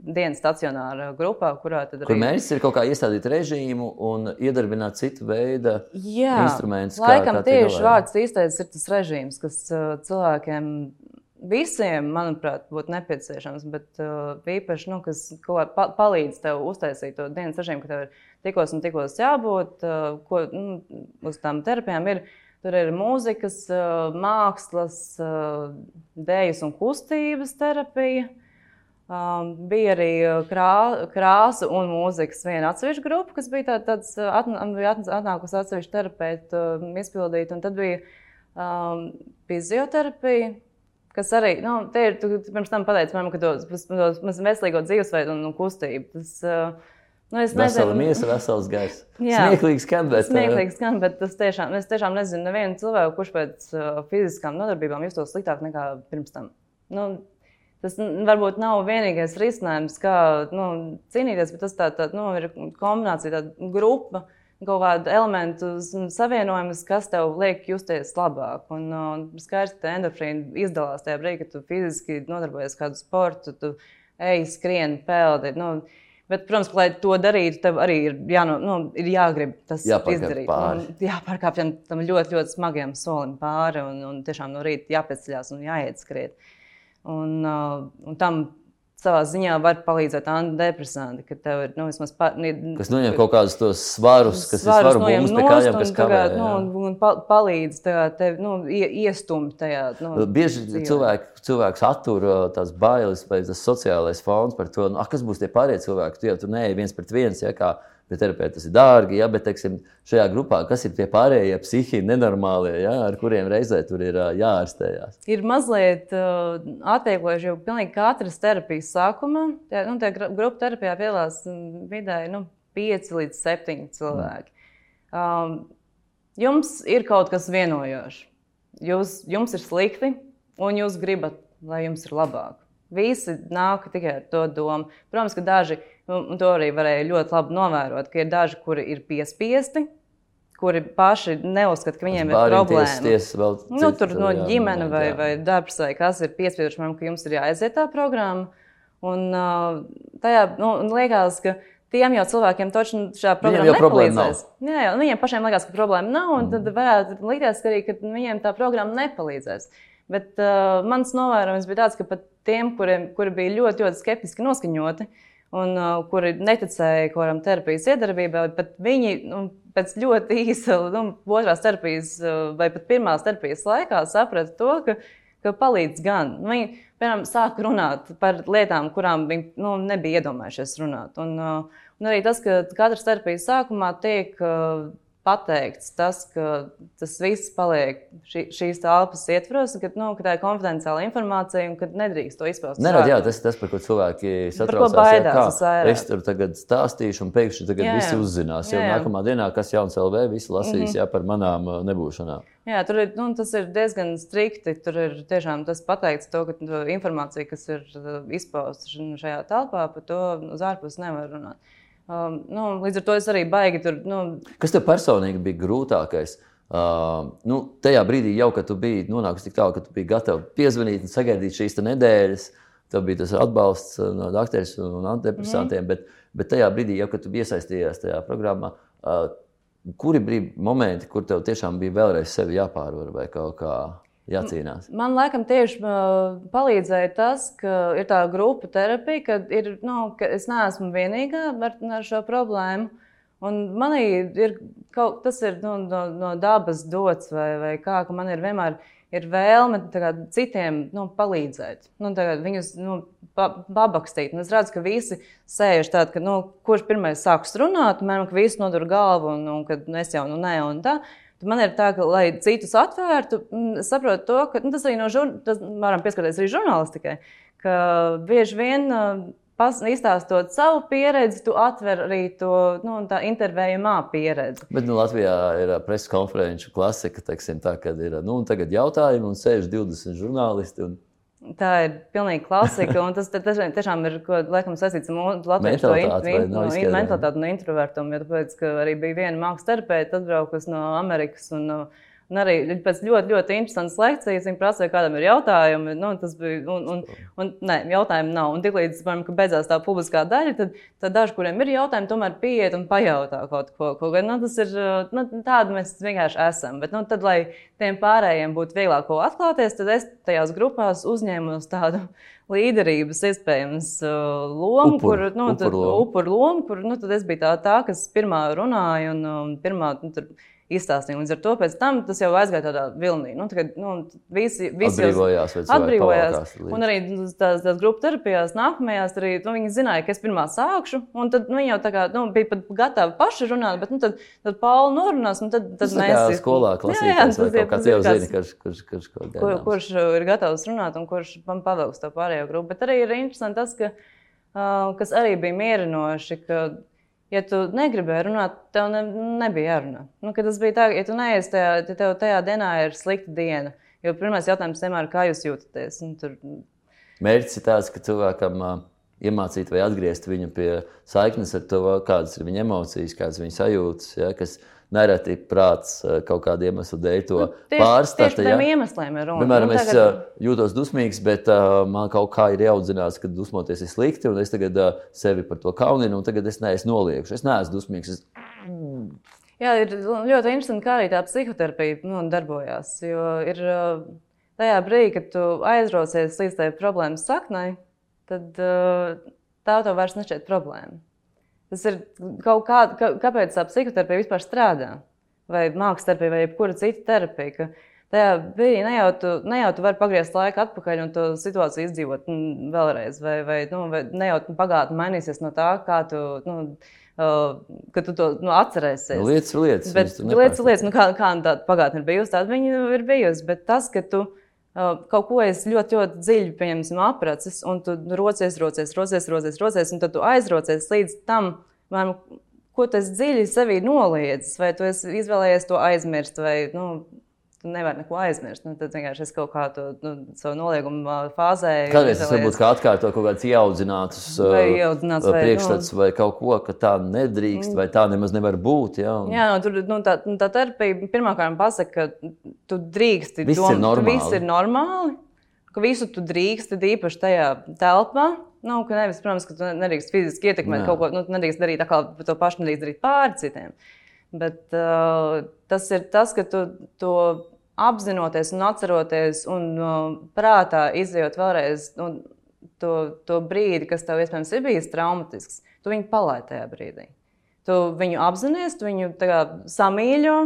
dienas stacionāra grupā, kurā tad arī... Kur mērķis ir kaut kā iestādīt režīmu un iedarbināt citu veidu instrumentus. Laikam kā, kā tieši vārds īstais ir tas režīms, kas uh, cilvēkiem visiem, manuprāt, būtu nepieciešams, bet uh, īpaši, nu, kas pa palīdz tev uztaisīt to dienas režīmu, ka tev ir tikos un tikos jābūt, uh, ko nu, uz tām terapijām ir Tur ir mūzikas, mākslas, dēļas un kustības terapija. Um, bija arī krā, krāsa un mūzikas viena atsevišķa grupa, kas bija tā, tāds atnākusi atsevišķa terapeita um, izpildīt. Un tad bija um, fizioterapija, kas arī, nu, te ir, tu pirms tam pateici man, ka tos, tos veselīgo dzīvesveidu un, un kustību. Tas, uh, Nu, es Vesela nezinu, miesa, vesels gaiss. Smieklīgi skan, bet, smieklīgi skan, bet es tiešām, es tiešām nezinu nevienu cilvēku, kurš pēc uh, fiziskām nodarbībām justos sliktāk nekā pirms tam. Nu, Tas varbūt nav vienīgais risinājums, kā nu, cīnīties, bet tas tā, tā, nu, ir kombinācija, tāda grupa, kaut kāda elementu savienojums, kas tev liek justies labāk. Un, un skaidrs, ka endorfīna izdalās tajā brīdī, kad tu fiziski nodarbojies ar kādu sportu, tu ej, skrien, peldi. Nu, Bet, protams, lai to darītu, tev arī ir, jāno, nu, ir jāgrib tas jāpārkāp izdarīt. Pāri. Un, jāpārkāpj tam ļoti, ļoti smagiem solim pāri un, un tiešām no rīta jāpēcļās un jāiet skriet. Un, uh, un tam savā ziņā var palīdzēt antidepresanti, ka tev ir nu, vismaz pa, kas noņem kaut kādus tos svarus, kas svarus ir svaru bums pie kājām, kas kavē. Nu, un pa, palīdz tev nu, iestumt tajā. Nu, Bieži dzīvē. cilvēki, cilvēks attur uh, tās bailes vai tas sociālais fons par to, nu, kas būs tie pārējie cilvēki, tu jau tur neej viens pret viens, ja, kā bet terapeiti tas ir dārgi. Ja, bet, teiksim, šajā grupā, kas ir tie pārējie psihiski nenormālie, ja, ar kuriem reizē tur ir jāārstējās? Ir mazliet uh, atvieglojuši jau pilnīgi katras terapijas sākumā. Tā, nu, tā grupa terapijā piedalās vidēji nu, 5 līdz 7 cilvēki. Um, jums ir kaut kas vienojošs. Jūs, jums ir slikti, un jūs gribat, lai jums ir labāk. Visi nāk tikai ar to domu. Protams, ka daži Un to arī varēja ļoti labi novērot, ka ir daži, kuri ir piespiesti, kuri paši neuzskata, ka viņiem ir problēma. Vēl nu, tur no ģimene vai, vai darbs vai kas ir piespieduši man, ka jums ir jāaiziet tā programma. Un, uh, tajā nu, liekas, ka tiem jau cilvēkiem taču šā programma nepalīdzēs. Jā, jau, viņiem pašiem liekas, ka problēma nav, un mm. tad varētu likties arī, ka viņiem tā programma nepalīdzēs. Bet uh, mans novērojums bija tāds, ka pat tiem, kuriem, kuri bija ļoti, ļoti skeptiski noskaņoti, uh, un uh, kuri neticēja kaut terapijas iedarbībai, bet viņi nu, pēc ļoti īsa nu, otrās terapijas uh, vai pat pirmās terapijas laikā saprata to, ka, ka palīdz gan. Viņi, piemēram, sāk runāt par lietām, kurām viņi nu, nebija iedomājušies runāt. Un, uh, un arī tas, ka katras terapijas sākumā tiek uh, pateikts tas, ka tas viss paliek šī, šīs telpas ietvaros, ka, nu, ka tā ir konfidenciāla informācija un ka nedrīkst to izpaust. Nerad, jā, tas ir tas, par ko cilvēki satraucās. Baidās, jā, es tur tagad stāstīšu un pēkšņi tagad jā, jā. visi uzzinās. Jā, jā. Nākamā dienā, kas jauns LV, visi lasīs mm -hmm. jā, par manām uh, nebūšanām. Jā, tur ir, nu, tas ir diezgan strikti. Tur ir tiešām tas pateikts, to, ka informācija, kas ir uh, izpausta šajā telpā, par to uz ārpus nevar runāt. Um, nu, līdz ar to es arī baigi tur. Nu... Kas tev personīgi bija grūtākais? Uh, nu, tajā brīdī, jau kad tu biji nonākusi tik tālu, ka tu biji gatava piezvanīt un sagaidīt šīs nedēļas, tev bija tas atbalsts uh, no doktoriem un antidepresantiem, mm. bet, bet tajā brīdī, jau kad tu iesaistījies tajā programmā, uh, kuri bija momenti, kur tev tiešām bija vēlreiz sevi jāpārvar vai kaut kā? Jācīnās? Man liekas, tieši palīdzēja tas, ka ir tā grupa terapija, ka, ir, nu, ka es neesmu vienīgā ar, ar šo problēmu. Un manī ir kaut tas ir, nu, no, no dabas dots, vai, vai kā, ka man ir vienmēr ir vēlme kā, citiem nu, palīdzēt, nu, viņus nu, pa, pabakstīt. Un es redzu, ka visi sēž tādā, ka nu, kurš pirmais sāks runāt, man ka visi nodur galvu, un, un ka es jau nu, nē, un tā. Man ir tā, ka, lai citus atvērtu, es saprotu to, ka nu, tas arī no žurnālistikas, varam pieskarties arī žurnālistikai, ka bieži vien izstāstot savu pieredzi, tu atver arī to nu, intervējumā pieredzi. Bet nu, Latvijā ir preses konferenču klasika, teiksim, tā, kad ir nu, jautājumi un sēž 20 žurnālisti. Un... Tā ir pilnīgi klasika. Tas tiešām ir laikam, saistīts ar latviešu mentalitāti un introvertumu. Jo tāpēc, arī bija viena mākslas terapeita, atbraukusi no Amerikas. Un, uh, Un arī pēc ļoti, ļoti interesantas lekcijas viņa prasīja, kādam ir jautājumi. Nu, tas bija, un, un, un nē, jautājumu nav. Un tiklīdz man beidzās tā publiskā daļa, tad, tad daži, kuriem ir jautājumi, tomēr pieiet un pajautā kaut ko. ko nu, tas ir nu, tādi mēs vienkārši esam. Bet, nu, tad, lai tiem pārējiem būtu vieglāk ko atklāties, tad es tajās grupās uzņēmos tādu [laughs] līderības iespējams lomu, upur, kur, nu, upur lomu. Upur lomu, kur nu, es biju tā, tā, kas pirmā runāja un, un pirmā. Nu, tur, izstāstīja. Līdz ar to pēc tam tas jau aizgāja tādā vilnī. Nu, tagad, nu, visi, visi Atbrīvojās, cilvēki atbrīvojās. Un arī tās, tās grupu terapijās, nākamajās, arī nu, viņi zināja, ka es pirmā sākšu. Un tad nu, viņi jau tā kā, nu, bija pat gatavi paši runāt, bet nu, tad, tad Paula norunās. un Tad, tad tā kā mēs skolā klasītājs vai kaut kāds jau zina, kurš, kurš, kurš kaut kur, kurš ir gatavs runāt un kurš man pavilks to pārējo grupu. Bet arī ir interesanti tas, ka, uh, kas arī bija mierinoši, ka, ja tu negribēji runāt, tev ne, nebija jārunā. Nu, tas bija tā, ja tu neesi tajā, ja tev tajā dienā ir slikta diena. Jo pirmais jautājums vienmēr ir, kā jūs jūtaties? Un tur, Mērķis ir tāds, ka cilvēkam uh, iemācīt vai atgriezt viņu pie saiknes ar to, kādas ir viņa emocijas, kādas ir viņa sajūtas, ja, kas nereti prāts uh, kaut kāda iemesla dēļ to Nu, tieši, tiem iemesliem ir runa. Piemēram, Nu, es tagad- uh, jūtos dusmīgs, bet uh, man kaut kā ir jāaudzināts, ka dusmoties ir slikti, un es tagad uh, sevi par to kauninu, un tagad es neesmu noliekšu. Es neesmu dusmīgs. Es... Jā, ir ļoti interesanti, kā arī tā psihoterapija nu, darbojās. Jo ir tajā brīdī, kad tu aizraucies līdz tai problēmas saknei, tad uh, tā tev vairs nešķiet problēma. Tas ir kaut kā, kā kāpēc tā psihoterapija vispār strādā. Vai mākslas terapija, vai jebkura cita terapija. Tajā brīdī ne jau tu, ne jau tu vari pagriezt laiku atpakaļ un to situāciju izdzīvot mm, vēlreiz, vai, vai, nu, vai ne jau pagātne mainīsies no tā, kā tu, nu, uh, ka tu to nu, atcerēsies. Nu, lietas ir lietas. Bet lietas, lietas nu, kā, kā tāda pagātne ir bijusi, tāda viņa ir bijusi. Bet tas, ka tu kaut ko esi ļoti, ļoti dziļi pieņemsim, apracis, un tu rocies, rocies, rocies, rocies, rocies, un tad tu aizrocies līdz tam, vai, nu, ko tas dziļi sevī noliedzis, vai tu izvēlējies to aizmirst, vai nu, tu nevari neko aizmirst. Nu, tad vienkārši es kaut kā to nu, savu noliegumu uh, fāzē. Kādreiz tas varbūt kā atkārto kaut kāds ieaudzināts Vai ieaudzināts, vai, nu- priekšstats vai kaut ko, ka tā nedrīkst, vai tā nemaz nevar būt. Ja? Un... Jā, no, tur nu, tā, nu, tā terapija pirmkārt pasaka, ka tu drīksti Viss ir dom- normāli. Ka viss ir normāli, ka visu tu drīksti, īpaši tajā telpā. Nu, ka nevis, protams, ka tu nedrīkst fiziski ietekmēt Jā. kaut ko, nu, nedrīkst darīt tā kā to pašu, nedrīkst darīt pāri citiem. Bet uh, tas ir tas, ka tu to apzinoties un atceroties un uh, prātā izjūt vēlreiz nu, to, to brīdi, kas tev iespējams ir bijis traumatisks, tu viņu palaidi tajā brīdī. Tu viņu apzinājies, tu viņu samīļo.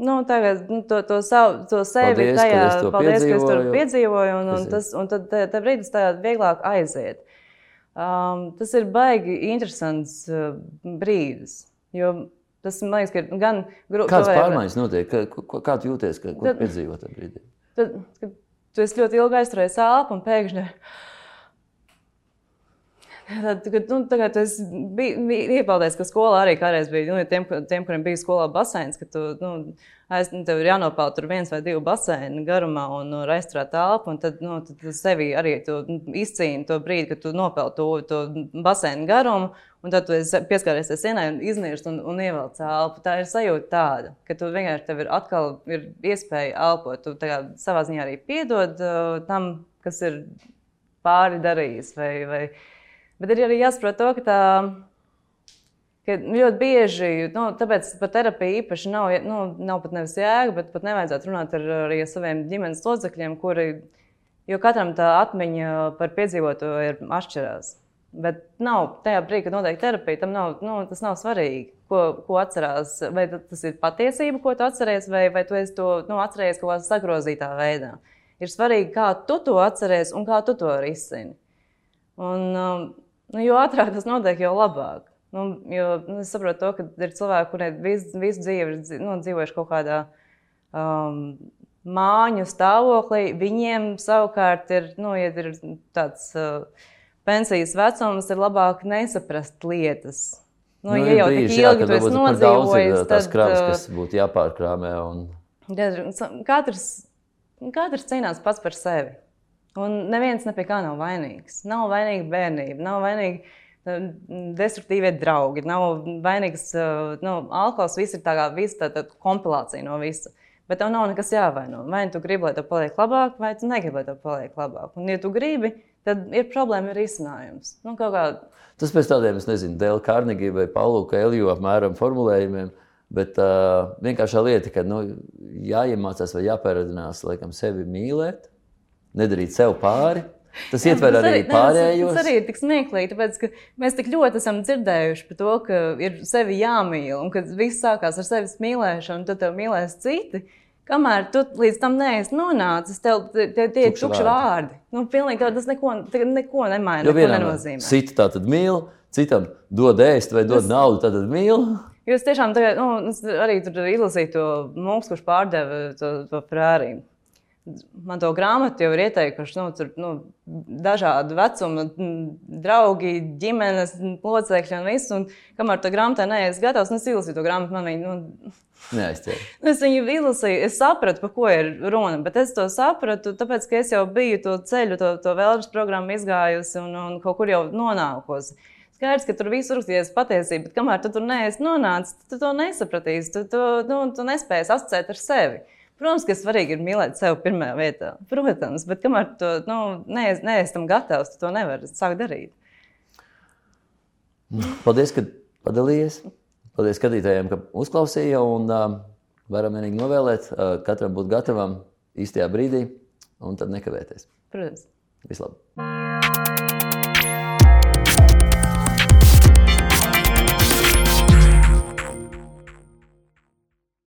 Nu, tagad, nu, to, to, savu, to sevi Paldies, ka tajā es to paldies, ka es to piedzīvoju. Un, un, Tas un tad te, te brīdis tā vieglāk aiziet. Um, tas ir baigi interesants uh, brīdis. Jo tas man liekas, ka ir gan grūti. Kādas pārmaiņas notiek? Kā, kā, tu jūties, ka, ko Tad- piedzīvot tajā brīdī? Tad, kad tu esi ļoti ilgi aizturējis elpu un pēkšņi. Tad, kad, nu, tagad es biju, biju iepaudējis, ka skolā arī kādreiz bija nu, tiem, tiem, kuriem bija skolā baseins, ka tu, nu, aiz, nu, tev ir jānopeld tur viens vai divi baseini garumā un nu, aizturēt telpu. Tad, nu, tad sevi arī tu, nu, izcīni to brīdi, kad tu nopeld to, to baseinu garumu. Un tad tu esi pieskāries sienai un iznīrst un, un ievelc elpu. Tā ir sajūta tāda, ka tu vienkārši tev ir atkal ir iespēja elpot. Tu kā savā ziņā arī piedod uh, tam, kas ir pāri darījis. Vai, vai... Bet ir arī jāsaprot to, ka tā. Ka ļoti bieži, nu, tāpēc par terapiju īpaši nav, nu, nav pat nevis jēga, bet pat nevajadzētu runāt ar, arī ar saviem ģimenes locekļiem, kuri, jo katram tā atmiņa par piedzīvoto ir atšķirās. Bet nav tajā brīdī, kad notiek terapija, tam nav, nu, tas nav svarīgi, ko, ko atcerās. Vai tas ir patiesība, ko tu atceries, vai, vai tu to nu, atceries kaut kādā sagrozītā veidā. Ir svarīgi, kā tu to atceries un kā tu to risini. Un, um, nu, jo ātrāk tas notiek, jo labāk. Nu, jo, nu, es saprotu, to, ka ir cilvēki, kuriem visu, visu dzīvi ir nu, dzīvojuši kaut kādā um, māju stāvoklī. Viņiem savukārt ir, nu, ja ir tāds uh, pensijas vecums, ir labāk nesaprast lietas. Nu, nu, ja jau tik brīži, jā, ilgi kad tu esi nodzīvojis, tās tad krāpes, uh, kas būtu jāpārkrāmē. Un... Katrs, katrs cīnās pats par sevi. Un neviens ne pie kā nav vainīgs. Nav vainīga bērnība, nav vainīgi uh, destruktīvie draugi, nav vainīgs nu, alkohols. Viss ir tā kā visa tā, tā kompilācija no visa. Bet tev nav nekas jāvaino. Vai tu gribi, lai tev paliek labāk, vai tu negribi, lai tev paliek labāk. Un, ja tu gribi, tad ir problēma, ir risinājums. Nu, kā Tas pēc tādiem, es nezinu, Dēla Kārnegija vai Paulu Kēliju apmēram formulējumiem. Bet uh, vienkāršā lieta, ka nu, jāiemācās vai jāpēradinās laikam, sevi mīlēt, nedarīt sev pāri. Tas ietver Tas arī tas- pārējos. Tas arī ir tik smieklīgi, tāpēc, ka mēs tik ļoti esam dzirdējuši par to, ka ir sevi jāmīl un ka viss sākās ar sevis mīlēšanu, tad tev mīlēs citi. Kamēr tu līdz tam neesi nonācis, tev tie, ir Tukši vārdi. Nu, pilnīgi tas neko, neko nemaina, Jo neko vienam citu tā tad mīl, citam dod ēst vai dod Tas- naudu, tad mīl. Jūs tiešām tagad, nu, es arī tur izlasīju to mūks, kurš pārdeva to, to prāriju. Man to grāmatu jau ir ieteikuši nu, tur, nu, dažādu vecumu, mm, draugi, ģimenes locekļi un viss. Un, kamēr tā grāmatā neesmu gatavs, nu, es izlasīju to grāmatu. Man viņa, nu, Neaizķer. Nu, Es viņu izlasīju, es sapratu, par ko ir runa, bet es to sapratu, tāpēc, ka es jau biju to ceļu, to, to vēlreiz programmu izgājusi un, un kaut kur jau nonākusi. Skaidrs, ka tur viss rakstījies patiesība, bet kamēr tu tur neesi nonācis, tu to nesapratīsi, tu, tu, nu, tu nespēji asociēt ar sevi. Protams, ka svarīgi ir mīlēt sevi pirmajā vietā. Protams, bet kamēr tu nu, neesi, neesi tam gatavs, tu to nevari sākt darīt. Paldies, ka padalījies. Paldies skatītājiem, ka uzklausīja. Un varam vienīgi novēlēt katram būt gatavam īstajā brīdī un tad nekavēties. Protams. Vislabāk!